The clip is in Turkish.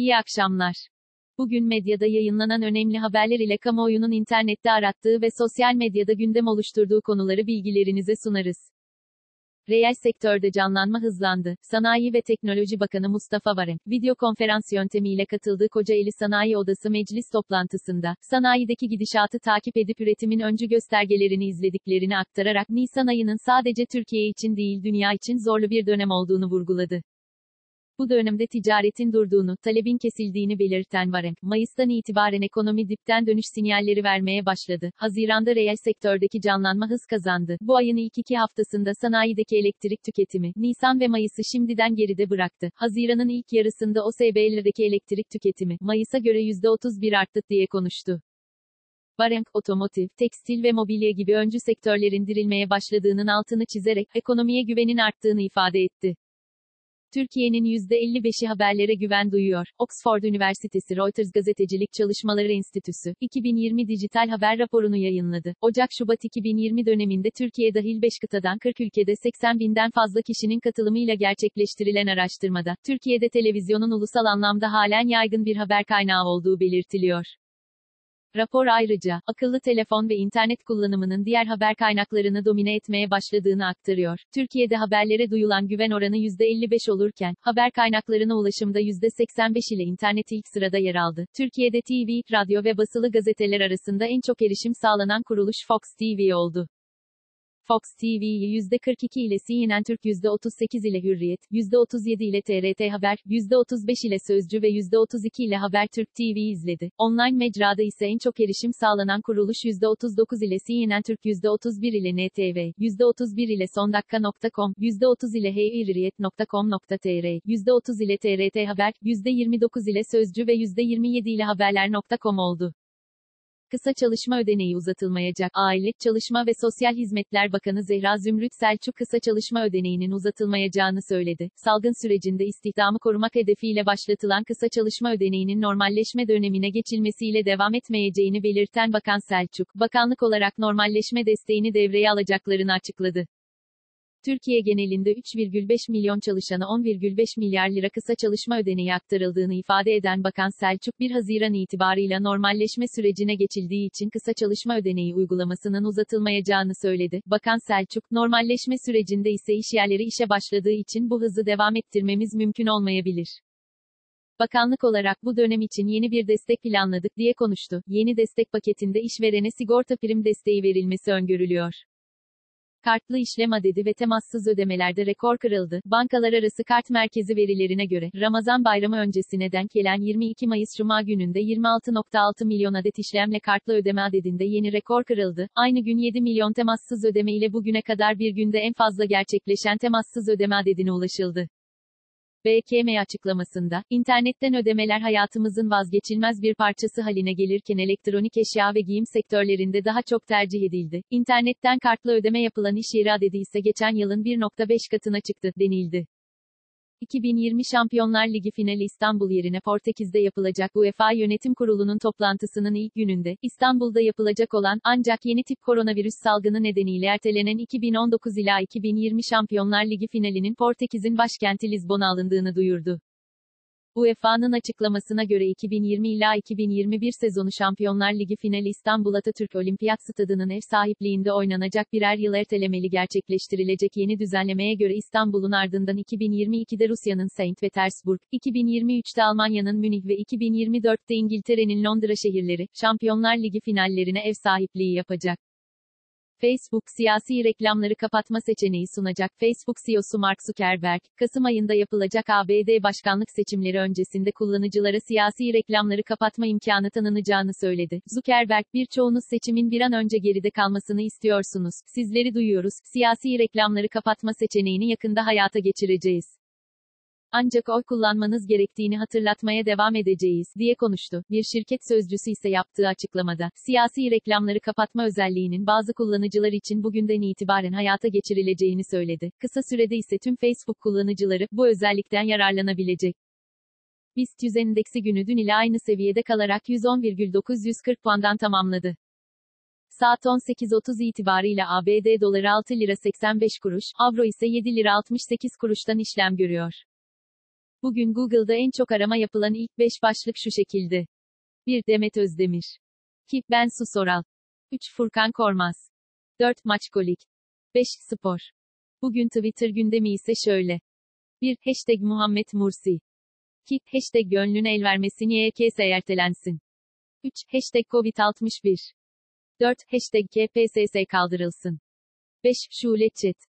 İyi akşamlar. Bugün medyada yayınlanan önemli haberler ile kamuoyunun internette arattığı ve sosyal medyada gündem oluşturduğu konuları bilgilerinize sunarız. Reel sektörde canlanma hızlandı. Sanayi ve Teknoloji Bakanı Mustafa Varank, video konferans yöntemiyle katıldığı Kocaeli Sanayi Odası meclis toplantısında, sanayideki gidişatı takip edip üretimin öncü göstergelerini izlediklerini aktararak Nisan ayının sadece Türkiye için değil dünya için zorlu bir dönem olduğunu vurguladı. Bu dönemde ticaretin durduğunu, talebin kesildiğini belirten Varank, Mayıs'tan itibaren ekonomi dipten dönüş sinyalleri vermeye başladı. Haziranda reel sektördeki canlanma hız kazandı. Bu ayın ilk iki haftasında sanayideki elektrik tüketimi, Nisan ve Mayıs'ı şimdiden geride bıraktı. Haziran'ın ilk yarısında OSB'lerdeki elektrik tüketimi, Mayıs'a göre %31 arttı diye konuştu. Varank, otomotiv, tekstil ve mobilya gibi öncü sektörlerin dirilmeye başladığının altını çizerek, ekonomiye güvenin arttığını ifade etti. Türkiye'nin %55'i haberlere güven duyuyor. Oxford Üniversitesi Reuters Gazetecilik Çalışmaları Enstitüsü, 2020 dijital haber raporunu yayınladı. Ocak-Şubat 2020 döneminde Türkiye dahil 5 kıtadan 40 ülkede 80 binden fazla kişinin katılımıyla gerçekleştirilen araştırmada, Türkiye'de televizyonun ulusal anlamda halen yaygın bir haber kaynağı olduğu belirtiliyor. Rapor ayrıca, akıllı telefon ve internet kullanımının diğer haber kaynaklarını domine etmeye başladığını aktarıyor. Türkiye'de haberlere duyulan güven oranı %55 olurken, haber kaynaklarına ulaşımda %85 ile internet ilk sırada yer aldı. Türkiye'de TV, radyo ve basılı gazeteler arasında en çok erişim sağlanan kuruluş Fox TV oldu. Fox TV'yi %42 ile CNN Türk %38 ile Hürriyet, %37 ile TRT Haber, %35 ile Sözcü ve %32 ile Haber Türk TV izledi. Online mecrada ise en çok erişim sağlanan kuruluş %39 ile CNN Türk %31 ile NTV, %31 ile sondakka.com, %30 ile heyhürriyet.com.tr, %30 ile TRT Haber, %29 ile Sözcü ve %27 ile haberler.com oldu. Kısa çalışma ödeneği uzatılmayacak. Aile, Çalışma ve Sosyal Hizmetler Bakanı Zehra Zümrüt Selçuk kısa çalışma ödeneğinin uzatılmayacağını söyledi. Salgın sürecinde istihdamı korumak hedefiyle başlatılan kısa çalışma ödeneğinin normalleşme dönemine geçilmesiyle devam etmeyeceğini belirten Bakan Selçuk, bakanlık olarak normalleşme desteğini devreye alacaklarını açıkladı. Türkiye genelinde 3,5 milyon çalışana 10,5 milyar lira kısa çalışma ödeneği aktarıldığını ifade eden Bakan Selçuk 1 Haziran itibarıyla normalleşme sürecine geçildiği için kısa çalışma ödeneği uygulamasının uzatılmayacağını söyledi. Bakan Selçuk, normalleşme sürecinde ise işyerleri işe başladığı için bu hızı devam ettirmemiz mümkün olmayabilir. Bakanlık olarak bu dönem için yeni bir destek planladık diye konuştu. Yeni destek paketinde işverene sigorta prim desteği verilmesi öngörülüyor. Kartlı işlem adedi ve temassız ödemelerde rekor kırıldı. Bankalar arası kart merkezi verilerine göre, Ramazan bayramı öncesine denk gelen 22 Mayıs Cuma gününde 26.6 milyon adet işlemle kartlı ödeme adedinde yeni rekor kırıldı. Aynı gün 7 milyon temassız ödeme ile bugüne kadar bir günde en fazla gerçekleşen temassız ödeme adedine ulaşıldı. BKM açıklamasında, internetten ödemeler hayatımızın vazgeçilmez bir parçası haline gelirken elektronik eşya ve giyim sektörlerinde daha çok tercih edildi. İnternetten kartla ödeme yapılan iş yeri adedi ise geçen yılın 1.5 katına çıktı, denildi. 2020 Şampiyonlar Ligi finali İstanbul yerine Portekiz'de yapılacak UEFA Yönetim Kurulu'nun toplantısının ilk gününde, İstanbul'da yapılacak olan, ancak yeni tip koronavirüs salgını nedeniyle ertelenen 2019 ila 2020 Şampiyonlar Ligi finalinin Portekiz'in başkenti Lizbon'a alındığını duyurdu. UEFA'nın açıklamasına göre 2020 ila 2021 sezonu Şampiyonlar Ligi finali İstanbul Atatürk Olimpiyat Stadı'nın ev sahipliğinde oynanacak birer yıl ertelemeli gerçekleştirilecek yeni düzenlemeye göre İstanbul'un ardından 2022'de Rusya'nın St. Petersburg, 2023'te Almanya'nın Münih ve 2024'te İngiltere'nin Londra şehirleri, Şampiyonlar Ligi finallerine ev sahipliği yapacak. Facebook, siyasi reklamları kapatma seçeneği sunacak. Facebook CEO'su Mark Zuckerberg, Kasım ayında yapılacak ABD başkanlık seçimleri öncesinde kullanıcılara siyasi reklamları kapatma imkanı tanınacağını söyledi. Zuckerberg, birçoğunuz seçimin bir an önce geride kalmasını istiyorsunuz. Sizleri duyuyoruz. Siyasi reklamları kapatma seçeneğini yakında hayata geçireceğiz. Ancak oy kullanmanız gerektiğini hatırlatmaya devam edeceğiz, diye konuştu. Bir şirket sözcüsü ise yaptığı açıklamada, siyasi reklamları kapatma özelliğinin bazı kullanıcılar için bugünden itibaren hayata geçirileceğini söyledi. Kısa sürede ise tüm Facebook kullanıcıları, bu özellikten yararlanabilecek. BIST 100 endeksi günü dün ile aynı seviyede kalarak 110,940 puandan tamamladı. Saat 18.30 itibarıyla ABD doları 6 lira 85 kuruş, avro ise 7 lira 68 kuruştan işlem görüyor. Bugün Google'da en çok arama yapılan ilk 5 başlık şu şekilde. 1. Demet Özdemir. 2. Ben Su Soral. 3. Furkan Kormaz. 4. Maçkolik. 5. Spor. Bugün Twitter gündemi ise şöyle. 1. Hashtag Muhammed Mursi. 2. Hashtag gönlün el vermesin YKS ertelensin. 3. Hashtag Covid-61. 4. Hashtag KPSS kaldırılsın. 5. Şule Çet.